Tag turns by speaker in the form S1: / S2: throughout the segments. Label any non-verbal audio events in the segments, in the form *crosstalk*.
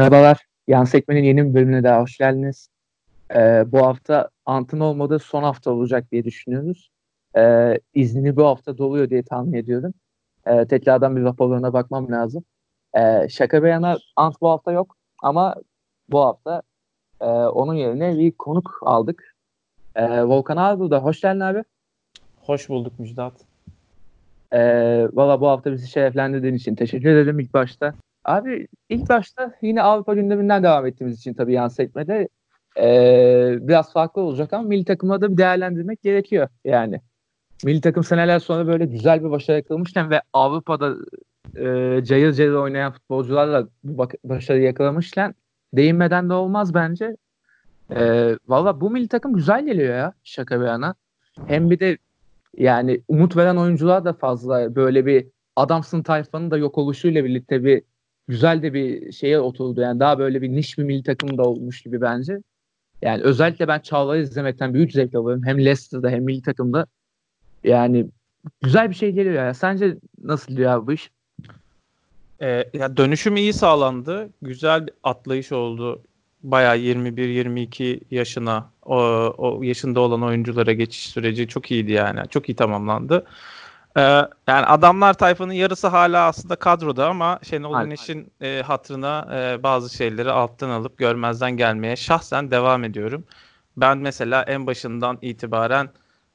S1: Merhabalar. Yan Sekme'nin yeni bir bölümüne daha hoş geldiniz. Ee, bu hafta Ant'ın olmadığı son hafta olacak diye düşünüyoruz. Ee, iznini bu hafta doluyor diye tahmin ediyorum. Ee, tekrardan bir raporlarına bakmam lazım. Ee, şaka bir yana Ant bu hafta yok ama bu hafta e, onun yerine bir konuk aldık. Ee, Volkan abi burada. Hoş geldin abi.
S2: Hoş bulduk Müjdat.
S1: Ee, Valla bu hafta bizi şereflendirdiğin için teşekkür ederim ilk başta. Abi ilk başta yine Avrupa gündeminden devam ettiğimiz için tabii yan sekmede ee, biraz farklı olacak ama milli takımı da bir değerlendirmek gerekiyor yani. Milli takım seneler sonra böyle güzel bir başarı yakalamışken ve Avrupa'da e, cayır cayır oynayan futbolcularla bu başarıyı yakalamışken değinmeden de olmaz bence. E, Valla bu milli takım güzel geliyor ya şaka bir yana. Hem bir de yani umut veren oyuncular da fazla böyle bir adamsın tayfanın da yok oluşuyla birlikte bir güzel de bir şeye oturdu. Yani daha böyle bir niş bir milli takım da olmuş gibi bence. Yani özellikle ben Çağlar'ı izlemekten büyük zevk alıyorum. Hem Leicester'da hem milli takımda. Yani güzel bir şey geliyor ya. Sence nasıl diyor bu iş?
S2: Ee, ya dönüşüm iyi sağlandı. Güzel bir atlayış oldu. Bayağı 21-22 yaşına o, o yaşında olan oyunculara geçiş süreci çok iyiydi yani. Çok iyi tamamlandı. Ee, yani adamlar tayfanın yarısı hala aslında kadroda ama Şenol Güneş'in e, hatırına e, bazı şeyleri alttan alıp görmezden gelmeye şahsen devam ediyorum. Ben mesela en başından itibaren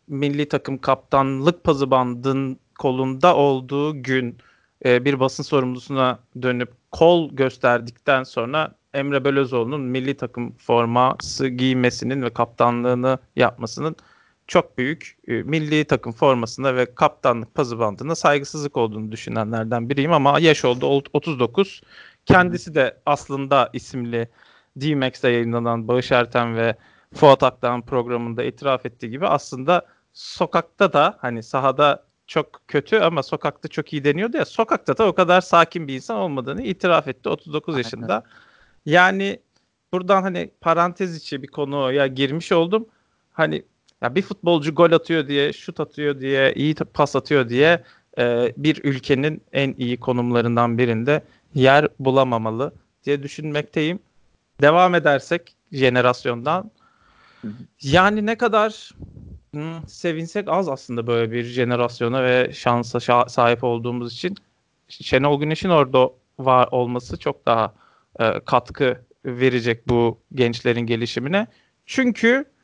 S2: milli takım kaptanlık pazı bandın kolunda olduğu gün e, bir basın sorumlusuna dönüp kol gösterdikten sonra Emre Belözoğlu'nun milli takım forması giymesinin ve kaptanlığını yapmasının çok büyük e, milli takım formasında ve kaptanlık pazı bandına saygısızlık olduğunu düşünenlerden biriyim ama yaş oldu 39. Kendisi de aslında isimli D-Max'te yayınlanan Bağış Erten ve Fuat Aktan programında itiraf ettiği gibi aslında sokakta da hani sahada çok kötü ama sokakta çok iyi deniyordu ya sokakta da o kadar sakin bir insan olmadığını itiraf etti 39 yaşında. Yani buradan hani parantez içi bir konuya girmiş oldum. Hani ya bir futbolcu gol atıyor diye, şut atıyor diye, iyi pas atıyor diye e, bir ülkenin en iyi konumlarından birinde yer bulamamalı diye düşünmekteyim. Devam edersek jenerasyondan yani ne kadar hmm, sevinsek az aslında böyle bir jenerasyona ve şansa şa- sahip olduğumuz için Şenol Güneş'in orada var olması çok daha e, katkı verecek bu gençlerin gelişimine. Çünkü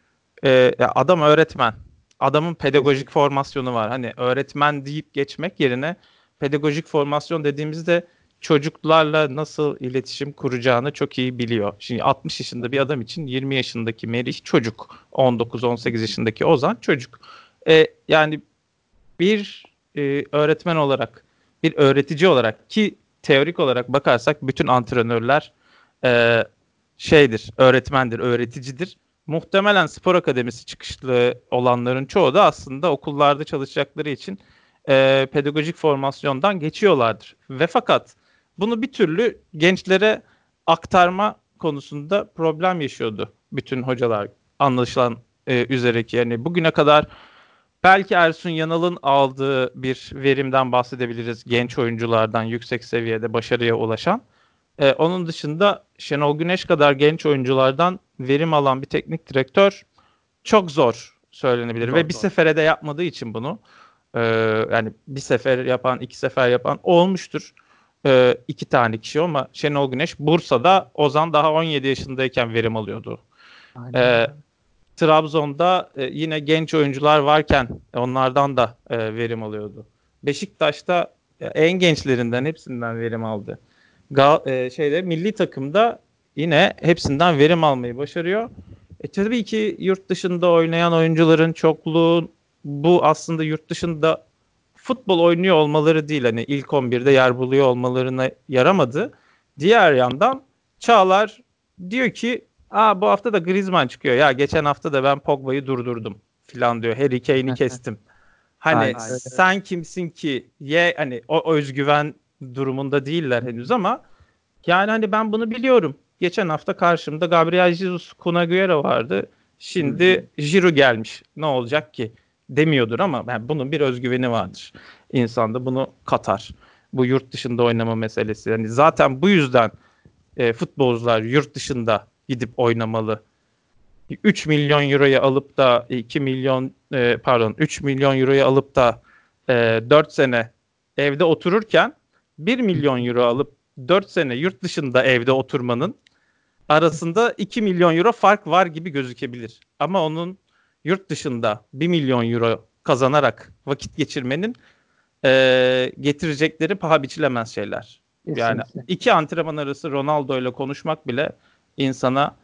S2: e, adam öğretmen. Adamın pedagojik formasyonu var. Hani öğretmen deyip geçmek yerine pedagojik formasyon dediğimizde çocuklarla nasıl iletişim kuracağını çok iyi biliyor. Şimdi 60 yaşında bir adam için 20 yaşındaki Merih çocuk. 19-18 yaşındaki Ozan çocuk. E, yani bir e, öğretmen olarak, bir öğretici olarak ki teorik olarak bakarsak bütün antrenörler e, şeydir, öğretmendir, öğreticidir muhtemelen spor akademisi çıkışlı olanların çoğu da aslında okullarda çalışacakları için e, pedagojik formasyondan geçiyorlardır. Ve fakat bunu bir türlü gençlere aktarma konusunda problem yaşıyordu bütün hocalar anlaşılan e, üzere yani bugüne kadar belki Ersun Yanal'ın aldığı bir verimden bahsedebiliriz genç oyunculardan yüksek seviyede başarıya ulaşan. E, onun dışında Şenol Güneş kadar genç oyunculardan verim alan bir teknik direktör çok zor söylenebilir. Çok Ve bir sefere de yapmadığı için bunu e, yani bir sefer yapan, iki sefer yapan olmuştur. E, iki tane kişi ama Şenol Güneş Bursa'da Ozan daha 17 yaşındayken verim alıyordu. E, Trabzon'da e, yine genç oyuncular varken onlardan da e, verim alıyordu. Beşiktaş'ta e, en gençlerinden hepsinden verim aldı. Gal, e, şeyde milli takımda yine hepsinden verim almayı başarıyor. E tabii ki yurt dışında oynayan oyuncuların çokluğu bu aslında yurt dışında futbol oynuyor olmaları değil hani ilk 11'de yer buluyor olmalarına yaramadı. Diğer yandan Çağlar diyor ki Aa bu hafta da Griezmann çıkıyor. Ya geçen hafta da ben Pogba'yı durdurdum filan diyor. Harry Kane'i *laughs* kestim. Hani aynen, sen kimsin ki? Ye hani o özgüven durumunda değiller henüz ama yani hani ben bunu biliyorum. Geçen hafta karşımda Gabriel Jesus Kunaguera vardı. Şimdi Giroud gelmiş. Ne olacak ki? Demiyordur ama yani bunun bir özgüveni vardır. İnsan da bunu katar. Bu yurt dışında oynama meselesi. Yani zaten bu yüzden e, futbolcular yurt dışında gidip oynamalı. 3 milyon euroya alıp da 2 milyon e, pardon 3 milyon euroya alıp da e, 4 sene evde otururken 1 milyon euro alıp 4 sene yurt dışında evde oturmanın arasında 2 milyon euro fark var gibi gözükebilir. Ama onun yurt dışında 1 milyon euro kazanarak vakit geçirmenin e, getirecekleri paha biçilemez şeyler. Kesinlikle. Yani iki antrenman arası Ronaldo ile konuşmak bile insana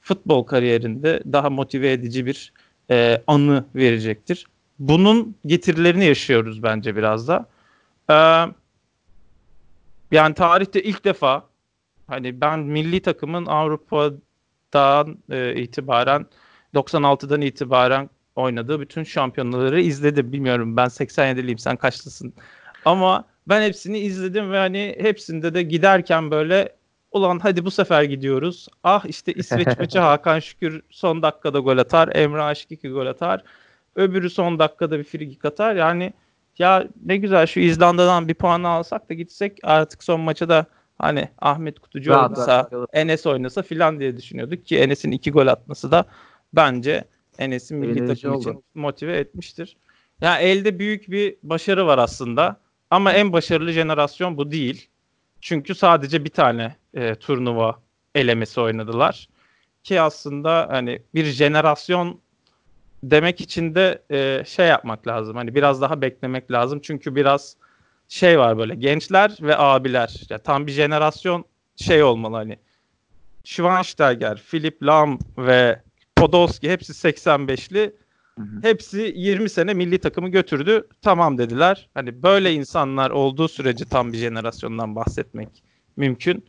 S2: futbol kariyerinde daha motive edici bir e, anı verecektir. Bunun getirilerini yaşıyoruz bence biraz da. Ee, yani tarihte ilk defa hani ben milli takımın Avrupa'dan e, itibaren 96'dan itibaren oynadığı bütün şampiyonları izledim. Bilmiyorum ben 87'liyim sen kaçlısın. Ama ben hepsini izledim ve hani hepsinde de giderken böyle ulan hadi bu sefer gidiyoruz. Ah işte İsveç maçı *laughs* Hakan Şükür son dakikada gol atar. Emre Aşkiki gol atar. Öbürü son dakikada bir frikik atar. Yani ya ne güzel şu İzlanda'dan bir puan alsak da gitsek artık son maça da hani Ahmet Kutucu Rahat oynasa, Enes oynasa filan diye düşünüyorduk ki Enes'in iki gol atması da bence Enes'in milli takım oldu. için motive etmiştir. Ya yani elde büyük bir başarı var aslında ama en başarılı jenerasyon bu değil. Çünkü sadece bir tane e, turnuva elemesi oynadılar. Ki aslında hani bir jenerasyon demek için de e, şey yapmak lazım. Hani biraz daha beklemek lazım. Çünkü biraz şey var böyle gençler ve abiler. Ya tam bir jenerasyon şey olmalı hani. Schweinsteiger, Philip Lahm ve Podolski hepsi 85'li. Hepsi 20 sene milli takımı götürdü. Tamam dediler. Hani böyle insanlar olduğu sürece tam bir jenerasyondan bahsetmek mümkün.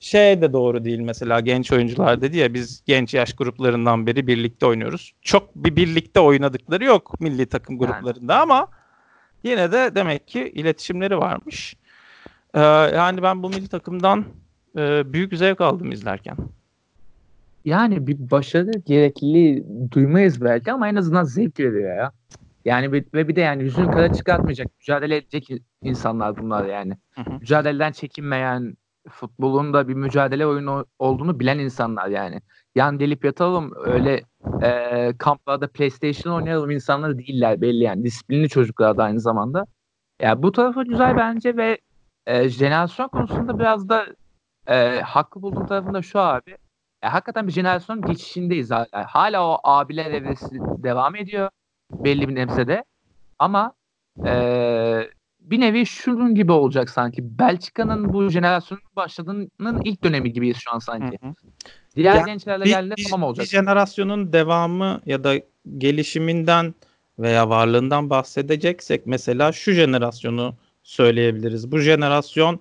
S2: Şey de doğru değil mesela genç oyuncular dedi ya biz genç yaş gruplarından beri birlikte oynuyoruz. Çok bir birlikte oynadıkları yok milli takım gruplarında yani. ama yine de demek ki iletişimleri varmış. Ee, yani ben bu milli takımdan e, büyük zevk aldım izlerken
S1: yani bir başarı gerekliliği duymayız belki ama en azından zevk veriyor ya. Yani bir, ve bir de yani yüzünü kara çıkartmayacak, mücadele edecek insanlar bunlar yani. Hı hı. Mücadeleden çekinmeyen, futbolun da bir mücadele oyunu olduğunu bilen insanlar yani. Yan delip yatalım öyle e, kamplarda PlayStation oynayalım insanlar değiller belli yani. Disiplinli çocuklar da aynı zamanda. Ya yani bu tarafı güzel bence ve e, jenerasyon konusunda biraz da e, haklı bulduğum tarafında şu abi e, hakikaten bir jenerasyon geçişindeyiz hala. Hala o abiler evresi devam ediyor belli bir nebzede. Ama e, bir nevi şunun gibi olacak sanki. Belçika'nın bu jenerasyonun başladığının ilk dönemi gibiyiz şu an sanki. Hı hı. Diğer ya, gençlerle bir, geldi tamam olacak.
S2: Bir jenerasyonun devamı ya da gelişiminden veya varlığından bahsedeceksek mesela şu jenerasyonu söyleyebiliriz. Bu jenerasyon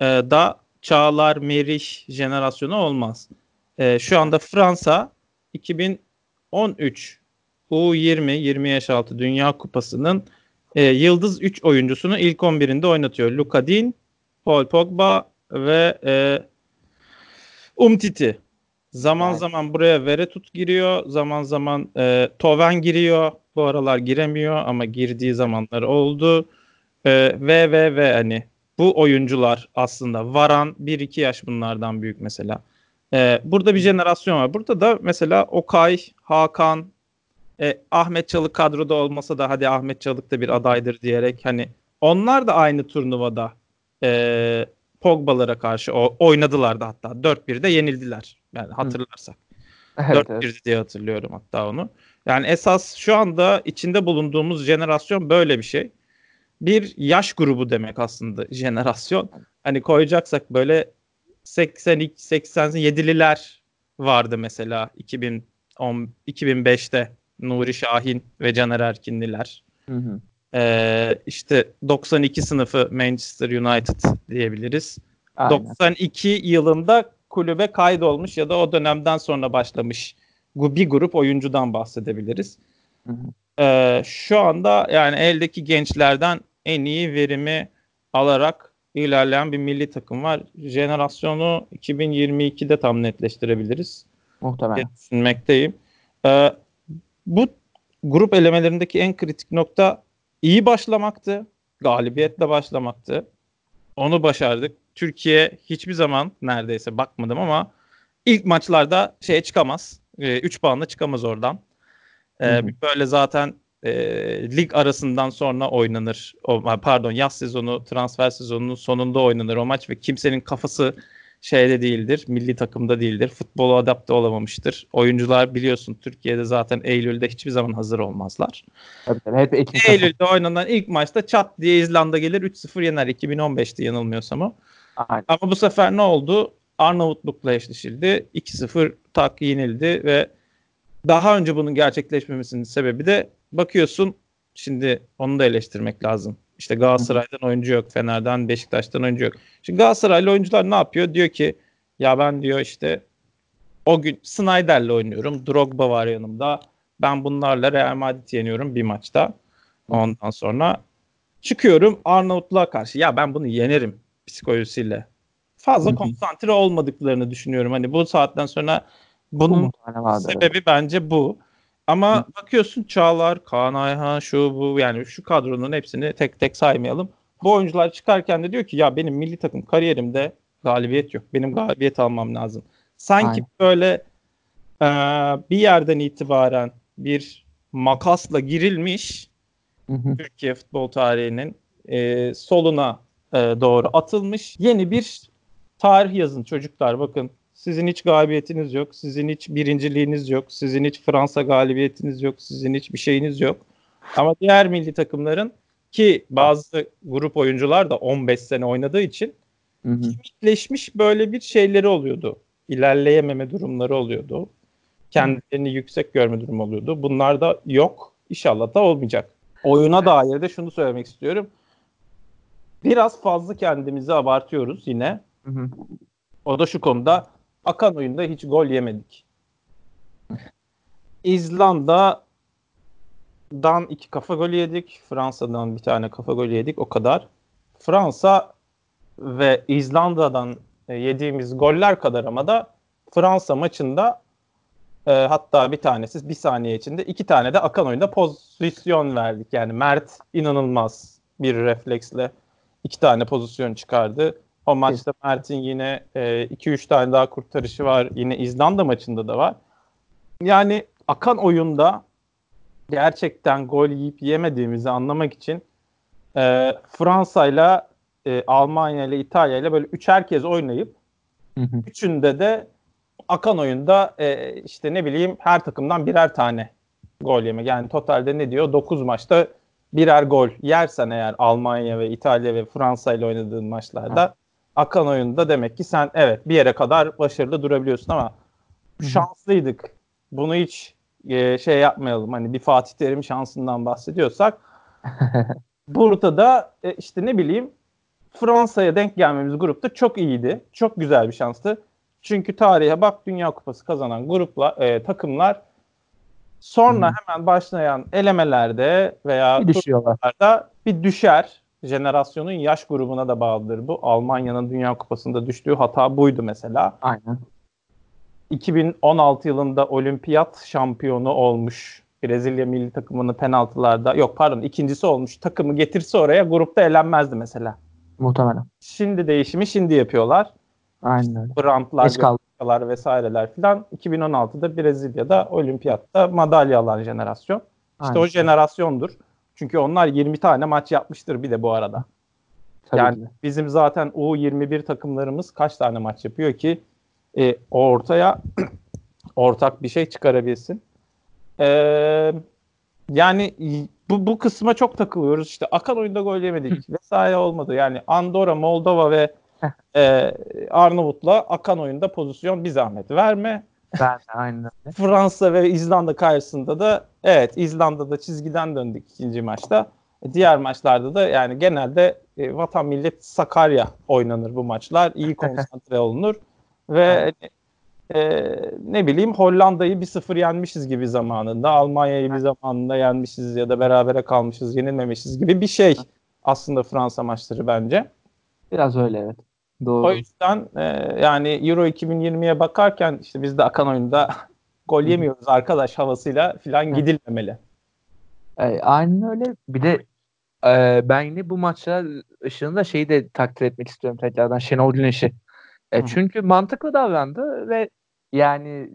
S2: e, da Çağlar, Merih jenerasyonu olmaz. E, şu anda Fransa 2013 U20 20 yaş altı Dünya Kupası'nın e, yıldız 3 oyuncusunu ilk 11'inde oynatıyor. Luka Din, Paul Pogba ve e, Umtiti. Zaman evet. zaman buraya Veretut giriyor. Zaman zaman e, Toven giriyor. Bu aralar giremiyor ama girdiği zamanlar oldu. E, ve ve ve hani bu oyuncular aslında Varan 1-2 yaş bunlardan büyük mesela. Ee, burada bir jenerasyon var. Burada da mesela Okay, Hakan, e, Ahmet Çalık kadroda olmasa da hadi Ahmet Çalık da bir adaydır diyerek hani onlar da aynı turnuvada e, Pogba'lara karşı o, oynadılar da hatta 4-1'de yenildiler. Yani hatırlarsak. *laughs* Evet, 4-1 evet. diye hatırlıyorum hatta onu. Yani esas şu anda içinde bulunduğumuz jenerasyon böyle bir şey. Bir yaş grubu demek aslında jenerasyon. Hani koyacaksak böyle 82 87'liler vardı mesela 2010 2005'te Nuri Şahin ve Caner Erkinliler. Hı hı. Ee, işte 92 sınıfı Manchester United diyebiliriz. Aynen. 92 yılında kulübe kaydolmuş ya da o dönemden sonra başlamış bir grup oyuncudan bahsedebiliriz. Hı hı. Ee, şu anda yani eldeki gençlerden en iyi verimi alarak ilerleyen bir milli takım var. Jenerasyonu 2022'de tam netleştirebiliriz.
S1: Muhtemelen.
S2: Düşünmekteyim. Ee, bu grup elemelerindeki en kritik nokta iyi başlamaktı. Galibiyetle başlamaktı. Onu başardık. Türkiye hiçbir zaman neredeyse bakmadım ama ilk maçlarda şeye çıkamaz. 3 e, puanla çıkamaz oradan. E, böyle zaten e, lig arasından sonra oynanır. O, pardon yaz sezonu transfer sezonunun sonunda oynanır o maç ve kimsenin kafası şeyde değildir. Milli takımda değildir. Futbola adapte olamamıştır. Oyuncular biliyorsun Türkiye'de zaten Eylül'de hiçbir zaman hazır olmazlar.
S1: Tabii tabii. Hep Ekim
S2: Eylül'de oynanan ilk maçta çat diye İzlanda gelir 3-0 yener. 2015'te yanılmıyorsam o. Aynen. Ama bu sefer ne oldu? Arnavutluk'la eşleşildi. 2-0 tak yenildi ve daha önce bunun gerçekleşmemesinin sebebi de bakıyorsun şimdi onu da eleştirmek lazım. İşte Galatasaray'dan oyuncu yok, Fener'den, Beşiktaş'tan oyuncu yok. Şimdi Galatasaraylı oyuncular ne yapıyor? Diyor ki ya ben diyor işte o gün Snyder'le oynuyorum. Drogba var yanımda. Ben bunlarla Real Madrid yeniyorum bir maçta. Ondan sonra çıkıyorum Arnavutluğa karşı. Ya ben bunu yenerim psikolojisiyle. Fazla konsantre olmadıklarını düşünüyorum. Hani bu saatten sonra bunun sebebi bence bu. Ama Hı. bakıyorsun Çağlar, Kaan Ayhan, şu bu yani şu kadronun hepsini tek tek saymayalım. Bu oyuncular çıkarken de diyor ki ya benim milli takım kariyerimde galibiyet yok. Benim galibiyet almam lazım. Sanki Aynen. böyle e, bir yerden itibaren bir makasla girilmiş hı hı. Türkiye futbol tarihinin e, soluna e, doğru atılmış yeni bir tarih yazın çocuklar bakın sizin hiç galibiyetiniz yok. Sizin hiç birinciliğiniz yok. Sizin hiç Fransa galibiyetiniz yok. Sizin hiç bir şeyiniz yok. Ama diğer milli takımların ki bazı grup oyuncular da 15 sene oynadığı için hı kimlikleşmiş böyle bir şeyleri oluyordu. İlerleyememe durumları oluyordu. Kendilerini hı. yüksek görme durumu oluyordu. Bunlar da yok. İnşallah da olmayacak. Oyuna dair de şunu söylemek istiyorum. Biraz fazla kendimizi abartıyoruz yine. Hı hı. O da şu konuda akan oyunda hiç gol yemedik. İzlanda'dan iki kafa golü yedik. Fransa'dan bir tane kafa golü yedik. O kadar. Fransa ve İzlanda'dan e, yediğimiz goller kadar ama da Fransa maçında e, hatta bir tanesi bir saniye içinde iki tane de akan oyunda pozisyon verdik. Yani Mert inanılmaz bir refleksle iki tane pozisyon çıkardı. O maçta Mert'in yine 2-3 e, tane daha kurtarışı var. Yine İzlanda maçında da var. Yani akan oyunda gerçekten gol yiyip yemediğimizi anlamak için e, Fransa ile Almanya ile İtalya ile böyle üçer kez oynayıp üçünde de akan oyunda e, işte ne bileyim her takımdan birer tane gol yeme. Yani totalde ne diyor? 9 maçta birer gol yersen eğer Almanya ve İtalya ve Fransa ile oynadığın maçlarda akan oyunda demek ki sen evet bir yere kadar başarılı durabiliyorsun ama Hı-hı. şanslıydık. Bunu hiç e, şey yapmayalım. Hani bir Fatih Terim şansından bahsediyorsak *laughs* burada da e, işte ne bileyim Fransa'ya denk gelmemiz grupta çok iyiydi. Çok güzel bir şanstı. Çünkü tarihe bak Dünya Kupası kazanan grupla e, takımlar sonra hmm. hemen başlayan elemelerde veya bir turnuvalarda bir düşer jenerasyonun yaş grubuna da bağlıdır bu. Almanya'nın Dünya Kupası'nda düştüğü hata buydu mesela.
S1: Aynen.
S2: 2016 yılında olimpiyat şampiyonu olmuş Brezilya milli takımını penaltılarda yok pardon ikincisi olmuş takımı getirse oraya grupta elenmezdi mesela.
S1: Muhtemelen.
S2: Şimdi değişimi şimdi yapıyorlar.
S1: Aynen.
S2: Brandlar, vesaireler filan 2016'da Brezilya'da olimpiyatta madalya alan jenerasyon. İşte Aynen. o jenerasyondur. Çünkü onlar 20 tane maç yapmıştır bir de bu arada. Tabii yani ki. bizim zaten U21 takımlarımız kaç tane maç yapıyor ki e, ortaya *clears throat* ortak bir şey çıkarabilsin. E, yani bu, bu kısma çok takılıyoruz. İşte akan oyunda gol yemedik vesaire olmadı. Yani Andorra, Moldova ve e, Arnavut'la akan oyunda pozisyon bir zahmet verme.
S1: Ben aynen
S2: Fransa ve İzlanda karşısında da evet İzlanda'da çizgiden döndük ikinci maçta. Diğer maçlarda da yani genelde e, vatan millet Sakarya oynanır bu maçlar. İyi *laughs* konsantre olunur ve e, ne bileyim Hollanda'yı bir sıfır yenmişiz gibi zamanında, Almanya'yı bir zamanında yenmişiz ya da berabere kalmışız, yenilmemişiz gibi bir şey aslında Fransa maçları bence.
S1: Biraz öyle evet. Doğru.
S2: O yüzden e, yani Euro 2020'ye bakarken işte biz de akan oyunda *laughs* gol yemiyoruz arkadaş havasıyla filan gidilmemeli.
S1: E, aynen öyle. Bir de Ee, ben yine bu maçlar ışığında şeyi de takdir etmek istiyorum tekrardan Şenol Güneş'i. E, çünkü mantıklı davrandı ve yani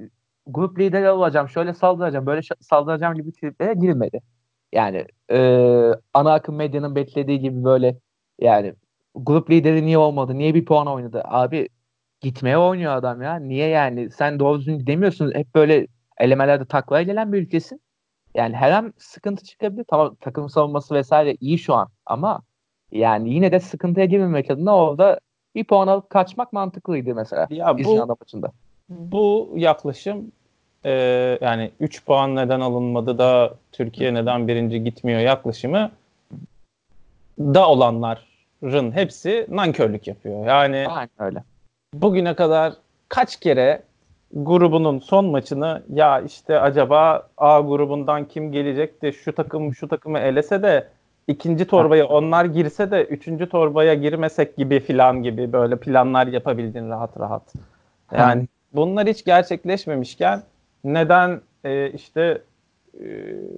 S1: grup lideri olacağım, şöyle saldıracağım, böyle saldıracağım gibi triplere girmedi. Yani e, ana akım medyanın beklediği gibi böyle yani grup lideri niye olmadı, niye bir puan oynadı? Abi gitmeye oynuyor adam ya. Niye yani? Sen doğru düzgün gidemiyorsun. Hep böyle elemelerde taklaya gelen bir ülkesin. Yani her an sıkıntı çıkabilir. Tamam takım savunması vesaire iyi şu an ama yani yine de sıkıntıya girmemek adına orada bir puan alıp kaçmak mantıklıydı mesela.
S2: Ya bu, maçında. Bu yaklaşım e, yani 3 puan neden alınmadı da Türkiye neden birinci gitmiyor yaklaşımı da olanların hepsi nankörlük yapıyor. Yani
S1: Aynen öyle.
S2: Bugüne kadar kaç kere grubunun son maçını ya işte acaba A grubundan kim gelecek de şu takım şu takımı elese de ikinci torbaya onlar girse de üçüncü torbaya girmesek gibi filan gibi böyle planlar yapabildin rahat rahat. Yani bunlar hiç gerçekleşmemişken neden e, işte e,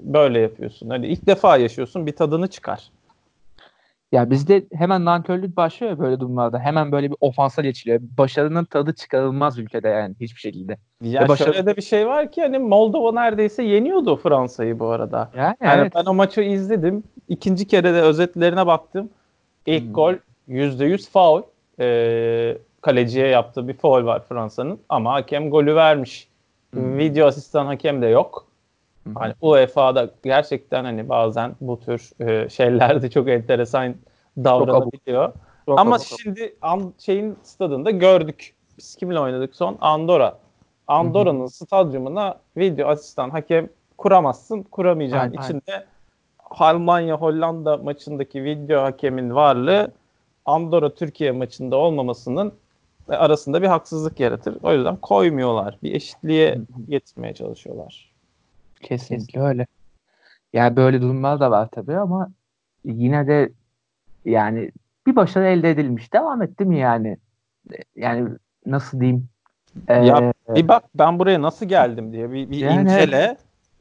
S2: böyle yapıyorsun? Hani ilk defa yaşıyorsun bir tadını çıkar.
S1: Ya bizde hemen nankörlük başlıyor ya böyle durumlarda. Hemen böyle bir ofansa geçiliyor. Başarının tadı çıkarılmaz ülkede yani hiçbir şekilde.
S2: Ya başarı... şöyle de bir şey var ki hani Moldova neredeyse yeniyordu Fransa'yı bu arada.
S1: Yani, yani evet.
S2: ben o maçı izledim. İkinci kere de özetlerine baktım. İlk hmm. gol %100 faul. Ee, kaleciye yaptığı bir faul var Fransa'nın ama hakem golü vermiş. Hmm. Video asistan hakem de yok. Hani UEFA'da gerçekten hani bazen bu tür e, şeylerde çok enteresan davranabiliyor. Çok çok Ama çok şimdi an, şeyin stadında gördük. Biz kimle oynadık son? Andorra. Andorra'nın stadyumuna video asistan hakem kuramazsın. Kuramayacağın aynen, içinde Almanya Hollanda maçındaki video hakemin varlığı Andorra Türkiye maçında olmamasının arasında bir haksızlık yaratır. O yüzden koymuyorlar. Bir eşitliğe getirmeye çalışıyorlar.
S1: Kesinlikle öyle. Yani böyle durumlar da var tabii ama yine de yani bir başarı elde edilmiş. Devam etti mi yani? Yani nasıl diyeyim?
S2: Ee, ya bir bak ben buraya nasıl geldim diye bir, bir yani, incele.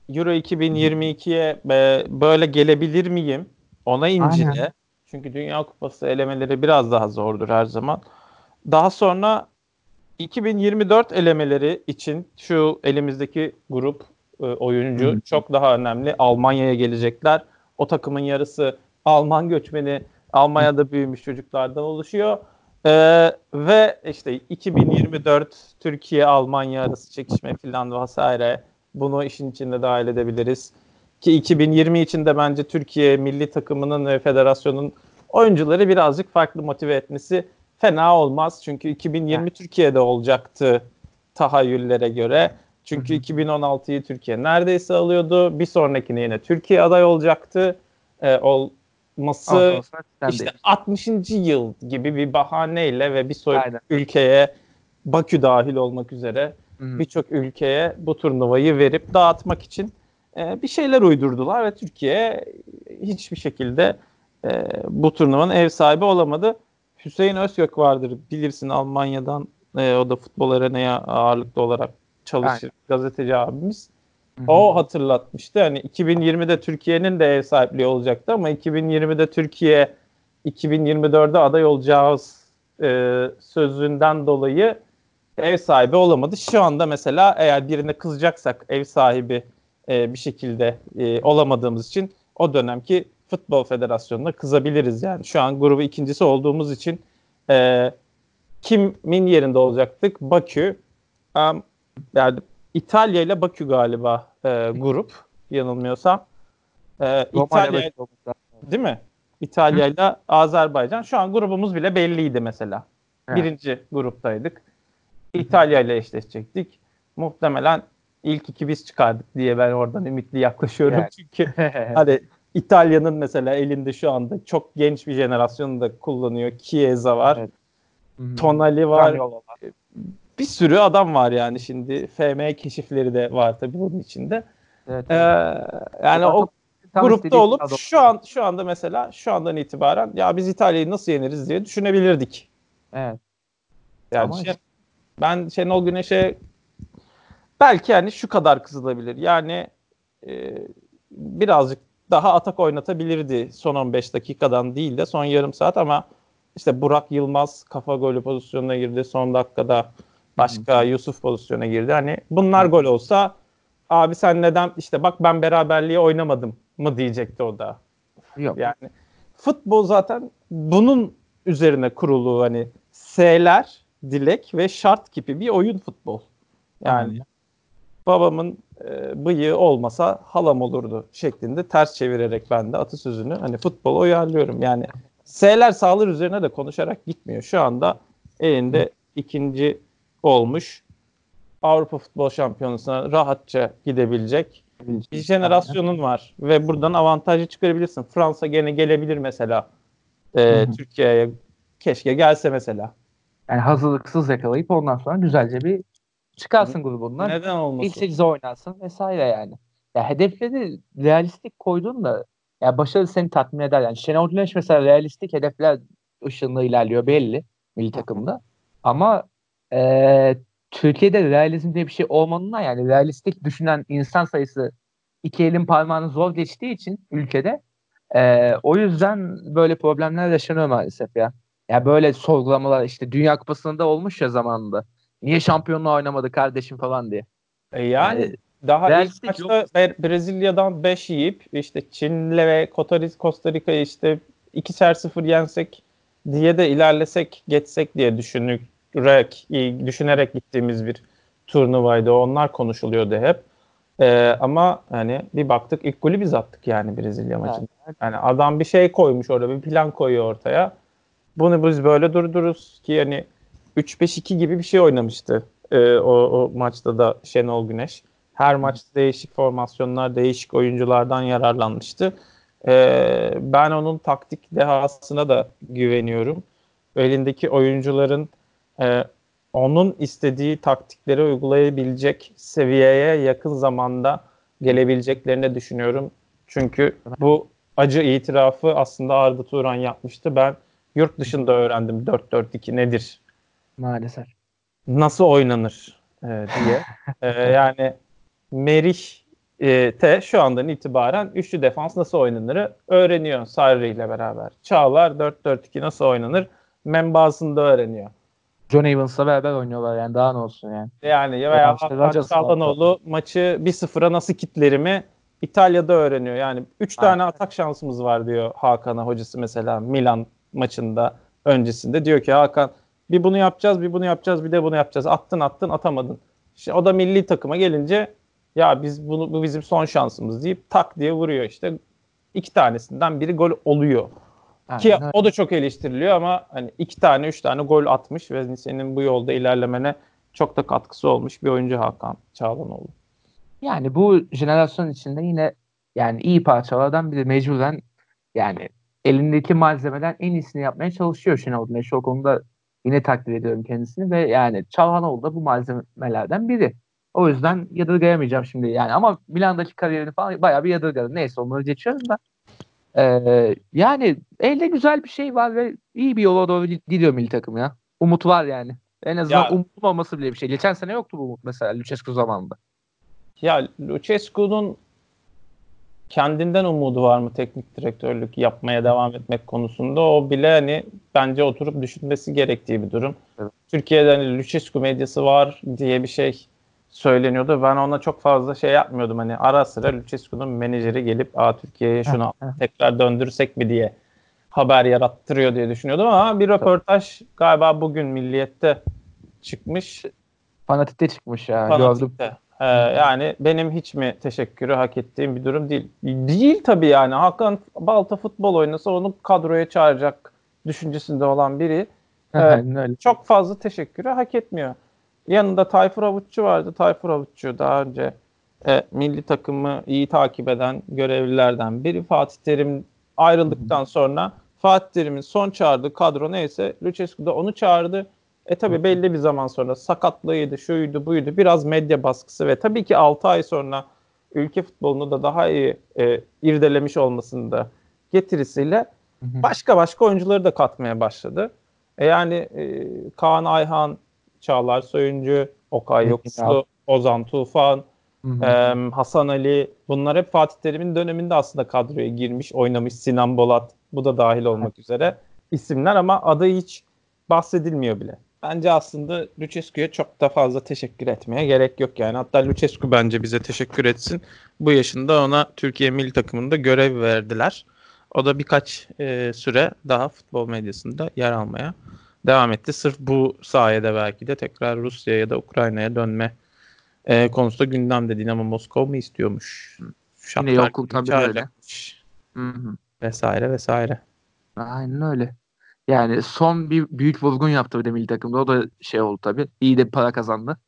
S2: Euro 2022'ye e, böyle gelebilir miyim? Ona incele. Aynen. Çünkü Dünya Kupası elemeleri biraz daha zordur her zaman. Daha sonra 2024 elemeleri için şu elimizdeki grup e, oyuncu Hı. çok daha önemli. Almanya'ya gelecekler. O takımın yarısı Alman göçmeni, Almanya'da büyümüş çocuklardan oluşuyor. Ee, ve işte 2024 Türkiye Almanya arası çekişme falan vesaire bunu işin içinde dahil edebiliriz. Ki 2020 içinde bence Türkiye milli takımının ve federasyonun oyuncuları birazcık farklı motive etmesi fena olmaz. Çünkü 2020 evet. Türkiye'de olacaktı tahayyüllere göre. Çünkü 2016'yı Türkiye neredeyse alıyordu. Bir sonrakine yine Türkiye aday olacaktı. E, olması işte 60. yıl gibi bir bahaneyle ve bir sonraki ülkeye Bakü dahil olmak üzere birçok ülkeye bu turnuvayı verip dağıtmak için e, bir şeyler uydurdular ve Türkiye hiçbir şekilde e, bu turnuvanın ev sahibi olamadı. Hüseyin Özgök vardır bilirsin Almanya'dan e, o da futbol arenaya ağırlıklı olarak çalışır Aynen. gazeteci abimiz. Hı-hı. O hatırlatmıştı. Hani 2020'de Türkiye'nin de ev sahipliği olacaktı ama 2020'de Türkiye 2024'de aday olacağız e, sözünden dolayı ev sahibi olamadı. Şu anda mesela eğer birine kızacaksak ev sahibi e, bir şekilde e, olamadığımız için o dönemki Futbol Federasyonu'na kızabiliriz yani. Şu an grubu ikincisi olduğumuz için e, kimin yerinde olacaktık? Bakü. Um, yani İtalya ile Bakü galiba e, grup yanılmıyorsam. E, İtalya değil mi? İtalya ile Azerbaycan. Şu an grubumuz bile belliydi mesela. Evet. Birinci gruptaydık. İtalya ile eşleşecektik. Muhtemelen ilk iki biz çıkardık diye ben oradan ümitli yaklaşıyorum. Evet. Çünkü *laughs* hani İtalya'nın mesela elinde şu anda çok genç bir jenerasyonu da kullanıyor. Chiesa var. Evet. Tonali var bir sürü adam var yani şimdi. FM keşifleri de var tabii bunun içinde. Evet. Ee, yani o grupta olup şu an şu anda mesela şu andan itibaren ya biz İtalya'yı nasıl yeneriz diye düşünebilirdik.
S1: Evet.
S2: Yani şey, ben Şenol Güneş'e belki yani şu kadar kızılabilir. Yani e, birazcık daha atak oynatabilirdi son 15 dakikadan değil de son yarım saat ama işte Burak Yılmaz kafa golü pozisyonuna girdi son dakikada başka. Yusuf pozisyona girdi. Hani bunlar gol olsa abi sen neden işte bak ben beraberliğe oynamadım mı diyecekti o da. Yok. Yani futbol zaten bunun üzerine kurulu hani S'ler, dilek ve şart gibi bir oyun futbol. Yani hmm. babamın e, bıyığı olmasa halam olurdu şeklinde ters çevirerek ben de atasözünü hani futbol uyarlıyorum. Yani S'ler sağlar üzerine de konuşarak gitmiyor. Şu anda elinde ikinci olmuş. Avrupa Futbol Şampiyonası'na rahatça gidebilecek bir jenerasyonun var ve buradan avantajı çıkarabilirsin. Fransa gene gelebilir mesela e, Türkiye'ye. Keşke gelse mesela.
S1: Yani hazırlıksız yakalayıp ondan sonra güzelce bir çıkarsın grubundan.
S2: Neden olmasın?
S1: İlk 8'e oynarsın vesaire yani. Ya hedefleri realistik koydun da ya başarı seni tatmin eder. Yani Şenol Güneş mesela realistik hedefler ışığında ilerliyor belli milli takımda. Ama e, Türkiye'de realizm diye bir şey olmadığından yani realistik düşünen insan sayısı iki elin parmağını zor geçtiği için ülkede e, o yüzden böyle problemler yaşanıyor maalesef ya. Ya böyle sorgulamalar işte Dünya Kupası'nda olmuş ya zamanında. Niye şampiyonluğa oynamadı kardeşim falan diye.
S2: E yani, yani daha ilk maçta. Brezilya'dan 5 yiyip işte Çin'le ve Costa Rica'yı işte 2'şer 0 yensek diye de ilerlesek geçsek diye düşünerek, düşünerek gittiğimiz bir turnuvaydı. Onlar konuşuluyordu hep. Ee, ama hani bir baktık ilk golü biz attık yani Brezilya maçında. Evet. Yani adam bir şey koymuş orada bir plan koyuyor ortaya. Bunu biz böyle durdururuz ki yani 3-5-2 gibi bir şey oynamıştı ee, o, o maçta da Şenol Güneş. Her maçta değişik formasyonlar, değişik oyunculardan yararlanmıştı. Ee, ben onun taktik dehasına da güveniyorum. Elindeki oyuncuların e, onun istediği taktikleri uygulayabilecek seviyeye yakın zamanda gelebileceklerini düşünüyorum. Çünkü bu acı itirafı aslında Arda Turan yapmıştı. Ben yurt dışında öğrendim 4-4-2 nedir?
S1: Maalesef.
S2: Nasıl oynanır e, diye. *laughs* e, yani Merih e, te şu andan itibaren üçlü defans nasıl oynanır öğreniyor Sarri ile beraber. Çağlar 4-4-2 nasıl oynanır Membaz'ında öğreniyor.
S1: John Evans'la beraber oynuyorlar yani daha ne olsun yani.
S2: Yani veya Hakan Çalhanoğlu maçı 1-0'a nasıl kitlerimi İtalya'da öğreniyor. Yani 3 tane atak şansımız var diyor Hakan'a hocası mesela Milan maçında öncesinde. Diyor ki Hakan bir bunu yapacağız bir bunu yapacağız bir de bunu yapacağız. Attın attın atamadın. İşte o da milli takıma gelince ya biz bunu bu bizim son şansımız deyip tak diye vuruyor işte. iki tanesinden biri gol oluyor. Aynen, Ki o da çok eleştiriliyor ama hani iki tane üç tane gol atmış ve senin bu yolda ilerlemene çok da katkısı olmuş bir oyuncu Hakan Çağlanoğlu.
S1: Yani bu jenerasyon içinde yine yani iyi parçalardan biri mecburen yani elindeki malzemeden en iyisini yapmaya çalışıyor Şenol Güneş. O konuda yine takdir ediyorum kendisini ve yani Çalhanoğlu da bu malzemelerden biri. O yüzden yadırgayamayacağım şimdi yani ama Milan'daki kariyerini falan bayağı bir yadırgadım. Neyse onları geçiyoruz da. Ee, yani elde güzel bir şey var ve iyi bir yola doğru gidiyor milli takım ya. Umut var yani. En azından ya, umut olması bile bir şey. Geçen sene yoktu bu umut mesela Lucescu zamanında.
S2: Ya Lucescu'nun kendinden umudu var mı teknik direktörlük yapmaya devam etmek konusunda o bile hani bence oturup düşünmesi gerektiği bir durum. Evet. Türkiye'de hani Lucescu medyası var diye bir şey söyleniyordu. Ben ona çok fazla şey yapmıyordum. Hani ara sıra Lucescu'nun menajeri gelip Aa Türkiye'ye şunu tekrar döndürsek mi diye haber yarattırıyor diye düşünüyordum ama bir röportaj galiba bugün Milliyet'te çıkmış.
S1: Fanatik'te çıkmış ya.
S2: Fanatik'te. Gördüm. Ee, yani benim hiç mi teşekkürü hak ettiğim bir durum değil. Değil tabii yani. Hakan Balta futbol oynasa onu kadroya çağıracak düşüncesinde olan biri e, çok fazla teşekkürü hak etmiyor. Yanında Tayfur Avutçu vardı. Tayfur Avutçu daha önce e, milli takımı iyi takip eden görevlilerden biri. Fatih Terim ayrıldıktan sonra Fatih Terim'in son çağırdığı kadro neyse Lucescu da onu çağırdı. E tabi belli bir zaman sonra sakatlığıydı, şuydu, buydu. Biraz medya baskısı ve tabii ki 6 ay sonra ülke futbolunu da daha iyi e, irdelemiş olmasını da getirisiyle başka başka oyuncuları da katmaya başladı. E yani e, Kaan Ayhan, Çağlar Soyuncu, Okay Yokuşlu, Ozan Tufan, Ee, Hasan Ali bunlar hep Fatih Terim'in döneminde aslında kadroya girmiş, oynamış. Sinan Bolat bu da dahil olmak üzere isimler ama adı hiç bahsedilmiyor bile. Bence aslında Lucescu'ya çok da fazla teşekkür etmeye gerek yok yani. Hatta Lucescu bence bize teşekkür etsin. Bu yaşında ona Türkiye milli takımında görev verdiler. O da birkaç e, süre daha futbol medyasında yer almaya devam etti. Sırf bu sayede belki de tekrar Rusya ya da Ukrayna'ya dönme e, konusunda gündemde Dinamo Moskova mı istiyormuş?
S1: Yine yok tabii öyle.
S2: Vesaire vesaire.
S1: Aynen öyle. Yani son bir büyük vurgun yaptı bir de milli takımda. O da şey oldu tabii. İyi de para kazandı.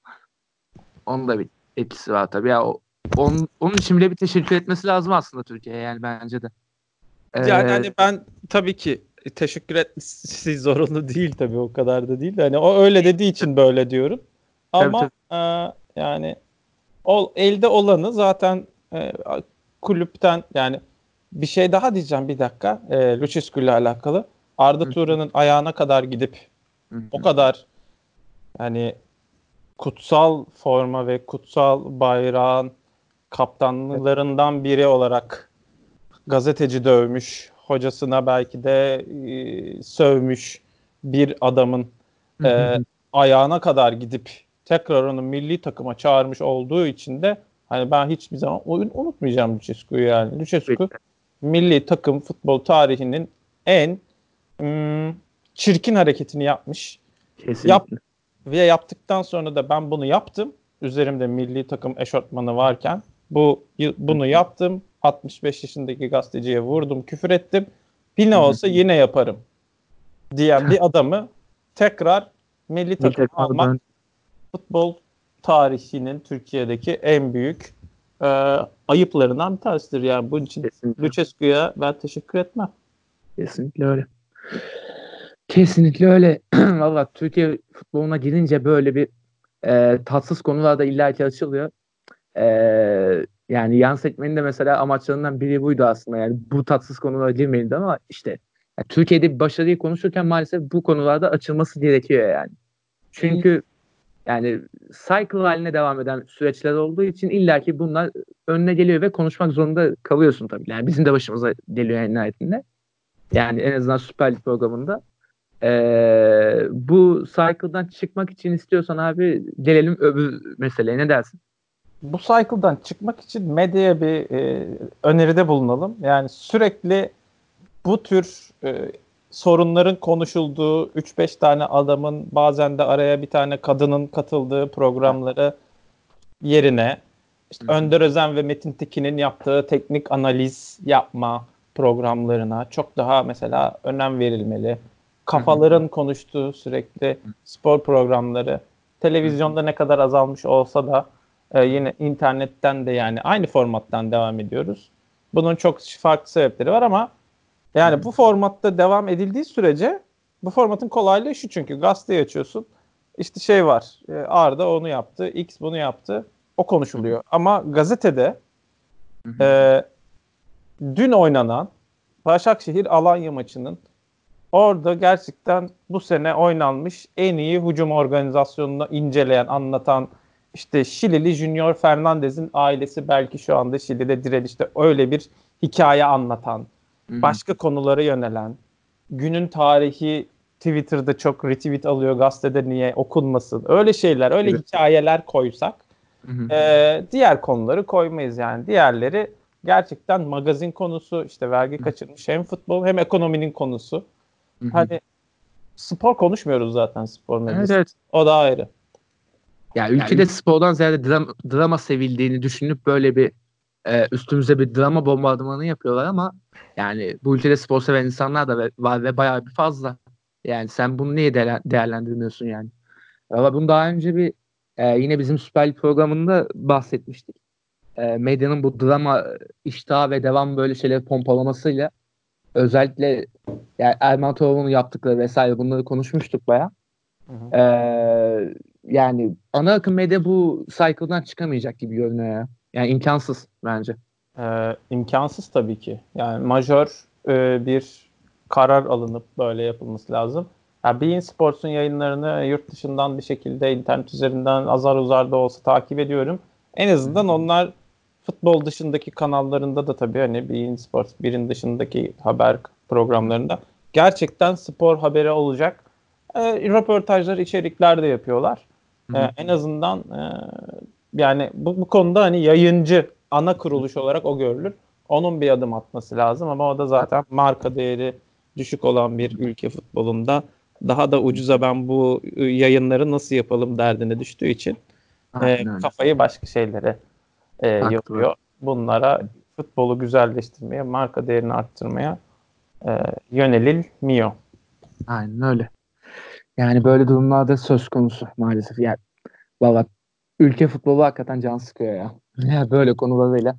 S1: Onun da bir etkisi var tabii. Ya, onun, onun için bile bir teşekkür etmesi lazım aslında Türkiye'ye yani bence de.
S2: Ee, yani hani ben tabii ki teşekkür etmesi *laughs* zorunlu değil tabii o kadar da değil de hani o öyle dediği için böyle diyorum. Ama. E, yani ol, elde olanı zaten e, kulüpten yani bir şey daha diyeceğim bir dakika. E, Lucescu ile alakalı. Arda Turan'ın ayağına kadar gidip o kadar yani kutsal forma ve kutsal bayrağın kaptanlarından biri olarak gazeteci dövmüş, hocasına belki de e, sövmüş bir adamın e, ayağına kadar gidip tekrar onu milli takıma çağırmış olduğu için de hani ben hiçbir zaman oyun unutmayacağım Lucescu'yu yani. Lucescu milli takım futbol tarihinin en hmm, çirkin hareketini yapmış.
S1: Kesinlikle. Yap,
S2: ve yaptıktan sonra da ben bunu yaptım. Üzerimde milli takım eşortmanı varken bu bunu yaptım. 65 yaşındaki gazeteciye vurdum, küfür ettim. Bir ne olsa yine yaparım diyen bir adamı tekrar milli takım almak futbol tarihinin Türkiye'deki en büyük e, ayıplarından bir tanesidir. Yani bunun için Lucescu'ya ben teşekkür etmem.
S1: Kesinlikle öyle. Kesinlikle öyle. *clears throat* Valla Türkiye futboluna girince böyle bir e, tatsız konularda illaki açılıyor. E, yani yan sekmenin de mesela amaçlarından biri buydu aslında. Yani bu tatsız konulara girmeyin ama işte yani Türkiye'de başarıyı konuşurken maalesef bu konularda açılması gerekiyor yani. Çünkü yani cycle haline devam eden süreçler olduğu için illaki bunlar önüne geliyor ve konuşmak zorunda kalıyorsun tabii. Yani bizim de başımıza geliyor en nihayetinde. Yani en azından Süper Lig programında. Ee, bu cycle'dan çıkmak için istiyorsan abi gelelim öbür meseleye. Ne dersin?
S2: Bu cycle'dan çıkmak için medyaya bir e, öneride bulunalım. Yani sürekli bu tür e, sorunların konuşulduğu 3-5 tane adamın bazen de araya bir tane kadının katıldığı programları yerine işte Önder Özen ve Metin Tekin'in yaptığı teknik analiz yapma programlarına çok daha mesela önem verilmeli. Kafaların konuştuğu sürekli spor programları. Televizyonda ne kadar azalmış olsa da e, yine internetten de yani aynı formattan devam ediyoruz. Bunun çok farklı sebepleri var ama yani bu formatta devam edildiği sürece bu formatın kolaylığı şu çünkü gazeteyi açıyorsun. İşte şey var. E, Arda onu yaptı. X bunu yaptı. O konuşuluyor. Ama gazetede e, dün oynanan Başakşehir Alanya maçının orada gerçekten bu sene oynanmış en iyi hücum organizasyonunu inceleyen, anlatan işte Şilili Junior Fernandez'in ailesi belki şu anda Şili'de direnişte öyle bir hikaye anlatan başka konulara yönelen, günün tarihi Twitter'da çok retweet alıyor, gazetede niye okunmasın. Öyle şeyler, öyle evet. hikayeler koysak E, diğer konuları koymayız yani. Diğerleri gerçekten magazin konusu, işte vergi kaçırmış hem futbol hem ekonominin konusu. Hani spor konuşmuyoruz zaten spor medyası. Evet, evet. O da ayrı.
S1: Ya ülkede yani, spordan ziyade drama, drama sevildiğini düşünüp böyle bir e, üstümüze bir drama bombardımanı yapıyorlar ama yani bu ülkede spor seven insanlar da var ve bayağı bir fazla. Yani sen bunu niye de- değerlendirmiyorsun yani? Valla bunu daha önce bir e, yine bizim Süper Lig programında bahsetmiştik. E, medyanın bu drama iştahı ve devam böyle şeyleri pompalamasıyla özellikle yani Erman Toroğlu'nun yaptıkları vesaire bunları konuşmuştuk baya. Ee, yani ana akım medya bu cycle'dan çıkamayacak gibi görünüyor ya. Yani imkansız bence.
S2: Ee, imkansız tabii ki. Yani majör e, bir karar alınıp böyle yapılması lazım. Yani Bein Sports'un yayınlarını yurt dışından bir şekilde internet üzerinden azar uzar da olsa takip ediyorum. En azından onlar futbol dışındaki kanallarında da tabii hani Bein Sports birin dışındaki haber programlarında gerçekten spor haberi olacak e, röportajlar, içerikler de yapıyorlar. E, en azından e, yani bu, bu konuda hani yayıncı ana kuruluş olarak o görülür. Onun bir adım atması lazım ama o da zaten marka değeri düşük olan bir ülke futbolunda daha da ucuza ben bu yayınları nasıl yapalım derdine düştüğü için e, kafayı başka şeylere e, yapıyor. Bunlara futbolu güzelleştirmeye, marka değerini arttırmaya e, yönelilmiyor.
S1: Aynen öyle. Yani böyle durumlarda söz konusu maalesef. Yani valla ülke futbolu hakikaten can sıkıyor ya. Ya böyle konularıyla